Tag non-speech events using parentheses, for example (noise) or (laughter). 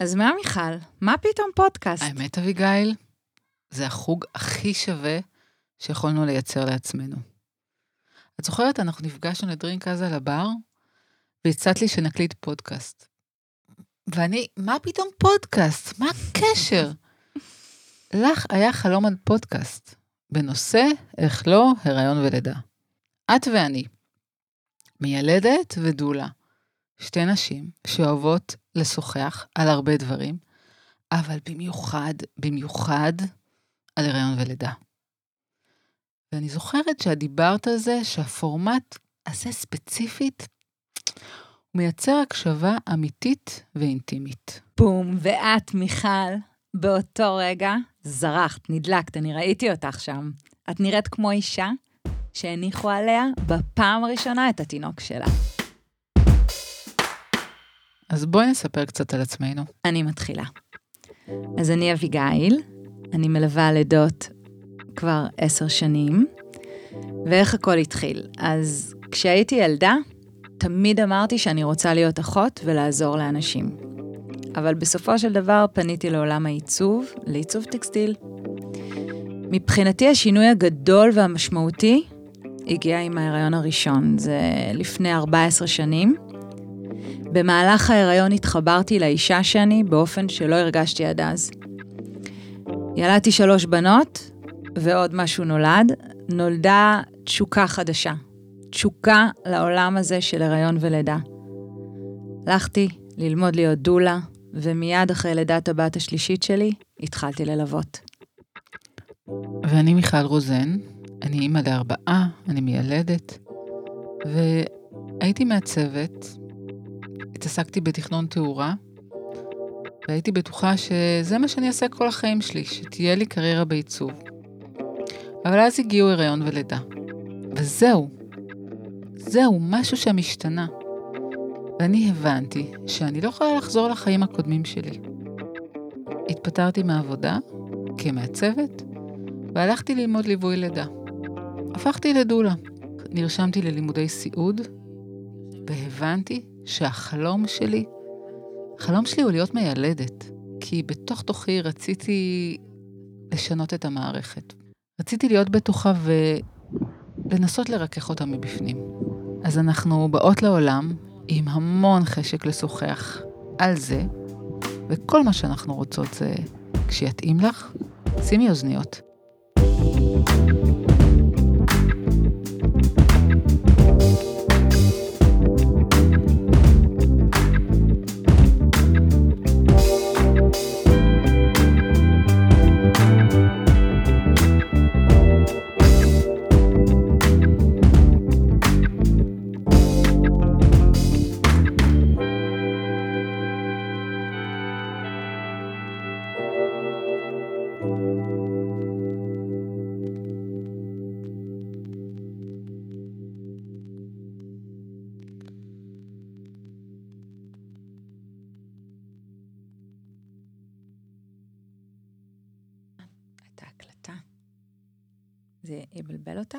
אז מה, מיכל? מה פתאום פודקאסט? האמת, אביגיל, זה החוג הכי שווה שיכולנו לייצר לעצמנו. את זוכרת, אנחנו נפגשנו לדרינק אז על הבר, והצעת לי שנקליט פודקאסט. ואני, מה פתאום פודקאסט? מה הקשר? (laughs) לך היה חלום על פודקאסט, בנושא, איך לא, הריון ולידה. את ואני, מיילדת ודולה, שתי נשים שאוהבות לשוחח על הרבה דברים, אבל במיוחד, במיוחד על הריון ולידה. ואני זוכרת שאת דיברת על זה שהפורמט הזה ספציפית, הוא מייצר הקשבה אמיתית ואינטימית. בום, ואת, מיכל, באותו רגע זרחת, נדלקת, אני ראיתי אותך שם. את נראית כמו אישה שהניחו עליה בפעם הראשונה את התינוק שלה. אז בואי נספר קצת על עצמנו. אני מתחילה. אז אני אביגיל, אני מלווה לידות כבר עשר שנים, ואיך הכל התחיל? אז כשהייתי ילדה, תמיד אמרתי שאני רוצה להיות אחות ולעזור לאנשים. אבל בסופו של דבר פניתי לעולם העיצוב, לעיצוב טקסטיל. מבחינתי השינוי הגדול והמשמעותי הגיע עם ההיריון הראשון, זה לפני 14 שנים. במהלך ההיריון התחברתי לאישה שאני באופן שלא הרגשתי עד אז. ילדתי שלוש בנות, ועוד משהו נולד. נולדה תשוקה חדשה. תשוקה לעולם הזה של הריון ולידה. הלכתי ללמוד להיות דולה, ומיד אחרי לידת הבת השלישית שלי, התחלתי ללוות. ואני מיכל רוזן, אני אימא לארבעה, אני מיילדת, והייתי מעצבת, התעסקתי בתכנון תאורה, והייתי בטוחה שזה מה שאני אעשה כל החיים שלי, שתהיה לי קריירה בעיצוב. אבל אז הגיעו הריון ולידה. וזהו. זהו, משהו שם השתנה. ואני הבנתי שאני לא יכולה לחזור לחיים הקודמים שלי. התפטרתי מהעבודה כמעצבת, והלכתי ללמוד ליווי לידה. הפכתי לדולה. נרשמתי ללימודי סיעוד, והבנתי שהחלום שלי, החלום שלי הוא להיות מיילדת, כי בתוך תוכי רציתי לשנות את המערכת. רציתי להיות בטוחה ולנסות לרכך אותה מבפנים. אז אנחנו באות לעולם עם המון חשק לשוחח על זה, וכל מה שאנחנו רוצות זה, כשיתאים לך, שימי אוזניות. את ההקלטה. זה יבלבל אותך?